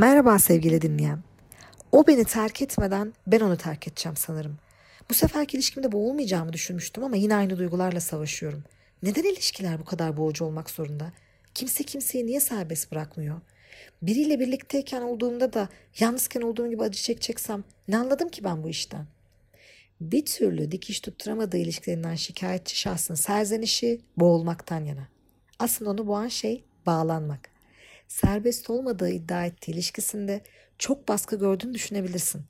Merhaba sevgili dinleyen. O beni terk etmeden ben onu terk edeceğim sanırım. Bu seferki ilişkimde boğulmayacağımı düşünmüştüm ama yine aynı duygularla savaşıyorum. Neden ilişkiler bu kadar boğucu olmak zorunda? Kimse kimseyi niye serbest bırakmıyor? Biriyle birlikteyken olduğumda da yalnızken olduğum gibi acı çekeceksem ne anladım ki ben bu işten? Bir türlü dikiş tutturamadığı ilişkilerinden şikayetçi şahsın serzenişi boğulmaktan yana. Aslında onu boğan şey bağlanmak serbest olmadığı iddia ettiği ilişkisinde çok baskı gördüğünü düşünebilirsin.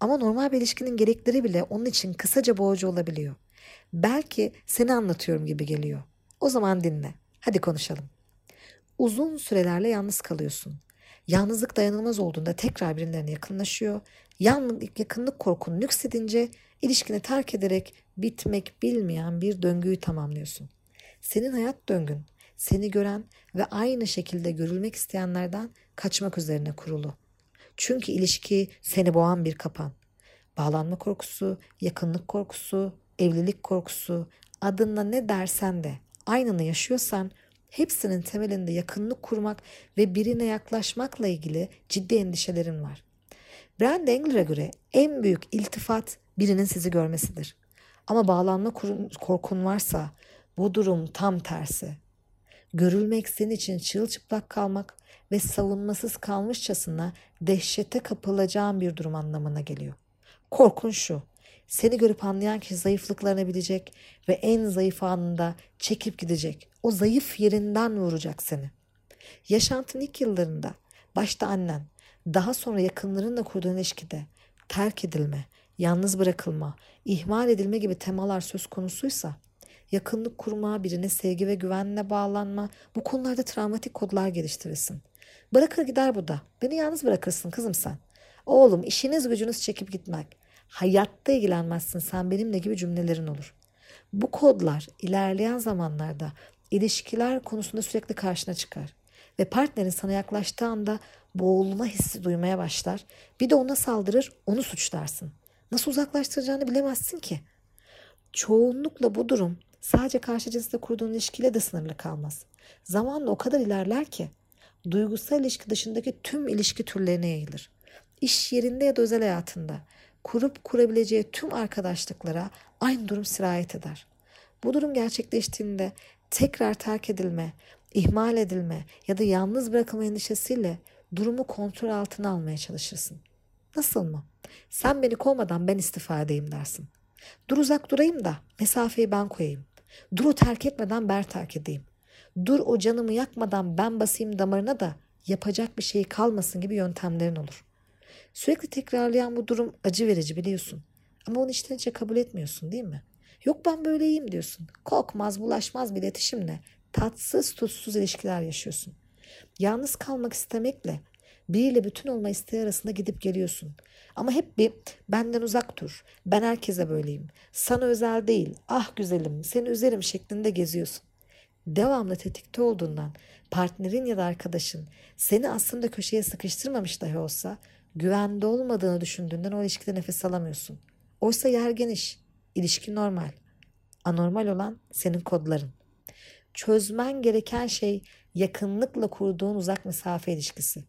Ama normal bir ilişkinin gerekleri bile onun için kısaca boğucu olabiliyor. Belki seni anlatıyorum gibi geliyor. O zaman dinle. Hadi konuşalım. Uzun sürelerle yalnız kalıyorsun. Yalnızlık dayanılmaz olduğunda tekrar birilerine yakınlaşıyor. Yalnızlık, yakınlık korkun nüksedince ilişkini terk ederek bitmek bilmeyen bir döngüyü tamamlıyorsun. Senin hayat döngün seni gören ve aynı şekilde görülmek isteyenlerden kaçmak üzerine kurulu. Çünkü ilişki seni boğan bir kapan. Bağlanma korkusu, yakınlık korkusu, evlilik korkusu, adınla ne dersen de aynını yaşıyorsan hepsinin temelinde yakınlık kurmak ve birine yaklaşmakla ilgili ciddi endişelerin var. Brand Engler'e göre en büyük iltifat birinin sizi görmesidir. Ama bağlanma korkun varsa bu durum tam tersi görülmek senin için çırılçıplak kalmak ve savunmasız kalmışçasına dehşete kapılacağın bir durum anlamına geliyor. Korkun şu, seni görüp anlayan kişi zayıflıklarını bilecek ve en zayıf anında çekip gidecek. O zayıf yerinden vuracak seni. Yaşantın ilk yıllarında başta annen, daha sonra yakınlarınla kurduğun ilişkide terk edilme, yalnız bırakılma, ihmal edilme gibi temalar söz konusuysa yakınlık kurma, birine sevgi ve güvenle bağlanma bu konularda travmatik kodlar geliştirirsin. Bırakır gider bu da. Beni yalnız bırakırsın kızım sen. Oğlum işiniz gücünüz çekip gitmek. Hayatta ilgilenmezsin sen benimle gibi cümlelerin olur. Bu kodlar ilerleyen zamanlarda ilişkiler konusunda sürekli karşına çıkar. Ve partnerin sana yaklaştığı anda boğulma hissi duymaya başlar. Bir de ona saldırır, onu suçlarsın. Nasıl uzaklaştıracağını bilemezsin ki. Çoğunlukla bu durum sadece karşı cinsle kurduğun ilişkiyle de sınırlı kalmaz. Zamanla o kadar ilerler ki duygusal ilişki dışındaki tüm ilişki türlerine yayılır. İş yerinde ya da özel hayatında kurup kurabileceği tüm arkadaşlıklara aynı durum sirayet eder. Bu durum gerçekleştiğinde tekrar terk edilme, ihmal edilme ya da yalnız bırakılma endişesiyle durumu kontrol altına almaya çalışırsın. Nasıl mı? Sen beni kovmadan ben istifa edeyim dersin. Dur uzak durayım da mesafeyi ben koyayım. Dur o terk etmeden ben terk edeyim. Dur o canımı yakmadan ben basayım damarına da yapacak bir şey kalmasın gibi yöntemlerin olur. Sürekli tekrarlayan bu durum acı verici biliyorsun. Ama onu içten içe kabul etmiyorsun değil mi? Yok ben böyleyim diyorsun. Kokmaz, bulaşmaz bir iletişimle tatsız tutsuz ilişkiler yaşıyorsun. Yalnız kalmak istemekle biriyle bütün olma isteği arasında gidip geliyorsun. Ama hep bir benden uzak dur. Ben herkese böyleyim. Sana özel değil. Ah güzelim seni üzerim şeklinde geziyorsun. Devamlı tetikte olduğundan partnerin ya da arkadaşın seni aslında köşeye sıkıştırmamış dahi olsa güvende olmadığını düşündüğünden o ilişkide nefes alamıyorsun. Oysa yer geniş. İlişki normal. Anormal olan senin kodların. Çözmen gereken şey yakınlıkla kurduğun uzak mesafe ilişkisi.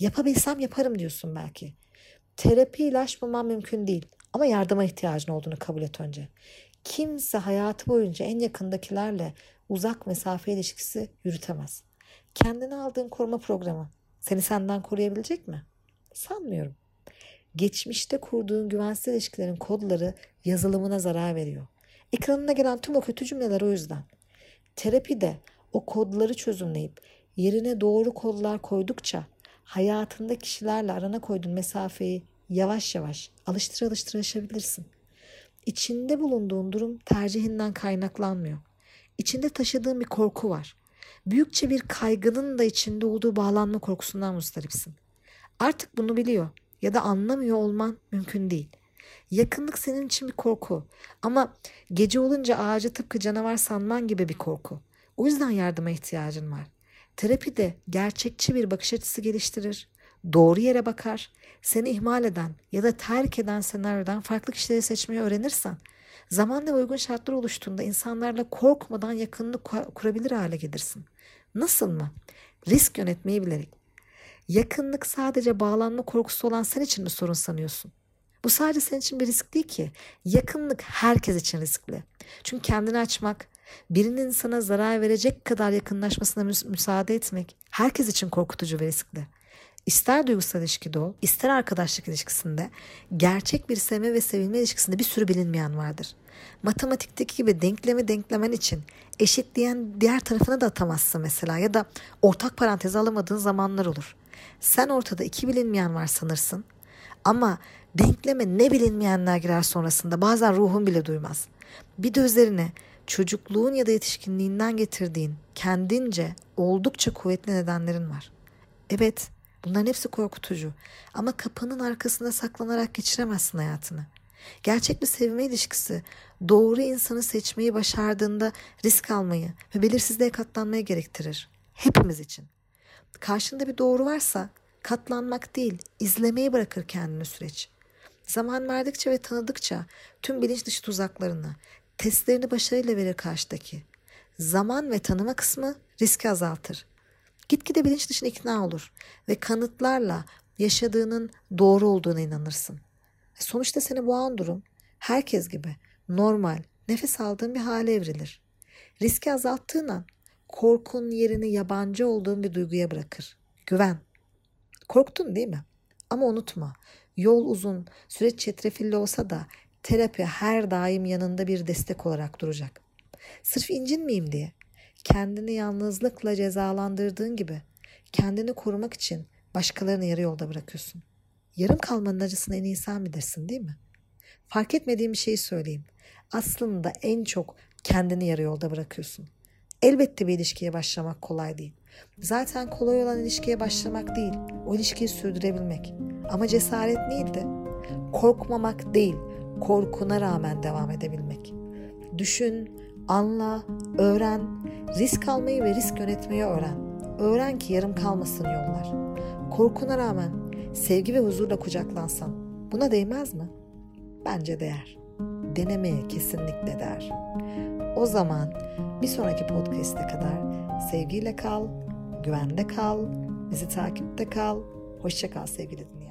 Yapabilsem yaparım diyorsun belki. Terapi ilaç bulman mümkün değil ama yardıma ihtiyacın olduğunu kabul et önce. Kimse hayatı boyunca en yakındakilerle uzak mesafe ilişkisi yürütemez. Kendine aldığın koruma programı seni senden koruyabilecek mi? Sanmıyorum. Geçmişte kurduğun güvensiz ilişkilerin kodları yazılımına zarar veriyor. Ekranına gelen tüm o kötü cümleler o yüzden. Terapide o kodları çözümleyip yerine doğru kodlar koydukça hayatında kişilerle arana koyduğun mesafeyi yavaş yavaş alıştır alıştır aşabilirsin. İçinde bulunduğun durum tercihinden kaynaklanmıyor. İçinde taşıdığın bir korku var. Büyükçe bir kaygının da içinde olduğu bağlanma korkusundan mustaripsin. Artık bunu biliyor ya da anlamıyor olman mümkün değil. Yakınlık senin için bir korku ama gece olunca ağacı tıpkı canavar sanman gibi bir korku. O yüzden yardıma ihtiyacın var. Terapi de gerçekçi bir bakış açısı geliştirir. Doğru yere bakar. Seni ihmal eden ya da terk eden senaryodan farklı kişileri seçmeyi öğrenirsen zamanla uygun şartlar oluştuğunda insanlarla korkmadan yakınlık kurabilir hale gelirsin. Nasıl mı? Risk yönetmeyi bilerek. Yakınlık sadece bağlanma korkusu olan sen için mi sorun sanıyorsun? Bu sadece senin için bir risk değil ki. Yakınlık herkes için riskli. Çünkü kendini açmak, birinin sana zarar verecek kadar yakınlaşmasına müsaade etmek herkes için korkutucu ve riskli. İster duygusal ilişkide ol, ister arkadaşlık ilişkisinde, gerçek bir sevme ve sevilme ilişkisinde bir sürü bilinmeyen vardır. Matematikteki gibi denklemi denklemen için eşitleyen diğer tarafına da atamazsın mesela ya da ortak paranteze alamadığın zamanlar olur. Sen ortada iki bilinmeyen var sanırsın ama denkleme ne bilinmeyenler girer sonrasında bazen ruhun bile duymaz. Bir de üzerine çocukluğun ya da yetişkinliğinden getirdiğin kendince oldukça kuvvetli nedenlerin var. Evet, bunların hepsi korkutucu ama kapının arkasında saklanarak geçiremezsin hayatını. Gerçek bir sevme ilişkisi doğru insanı seçmeyi başardığında risk almayı ve belirsizliğe katlanmayı gerektirir. Hepimiz için. Karşında bir doğru varsa katlanmak değil, izlemeyi bırakır kendini süreç. Zaman verdikçe ve tanıdıkça tüm bilinç dışı tuzaklarını, testlerini başarıyla verir karşıdaki. Zaman ve tanıma kısmı riski azaltır. Gitgide bilinç dışına ikna olur ve kanıtlarla yaşadığının doğru olduğuna inanırsın. Sonuçta seni boğan durum herkes gibi normal, nefes aldığın bir hale evrilir. Riski azalttığın an korkun yerini yabancı olduğun bir duyguya bırakır. Güven. Korktun değil mi? Ama unutma, yol uzun, süreç çetrefilli olsa da terapi her daim yanında bir destek olarak duracak. Sırf incinmeyeyim diye kendini yalnızlıkla cezalandırdığın gibi kendini korumak için başkalarını yarı yolda bırakıyorsun. Yarım kalmanın acısını en iyi sen bilirsin değil mi? Fark etmediğim bir şeyi söyleyeyim. Aslında en çok kendini yarı yolda bırakıyorsun. Elbette bir ilişkiye başlamak kolay değil. Zaten kolay olan ilişkiye başlamak değil, o ilişkiyi sürdürebilmek. Ama cesaret neydi? Korkmamak değil, korkuna rağmen devam edebilmek. Düşün, anla, öğren, risk almayı ve risk yönetmeyi öğren. Öğren ki yarım kalmasın yollar. Korkuna rağmen sevgi ve huzurla kucaklansan buna değmez mi? Bence değer. Denemeye kesinlikle değer. O zaman bir sonraki podcast'e kadar sevgiyle kal, güvende kal, bizi takipte kal. Hoşça kal sevgili dinleyen.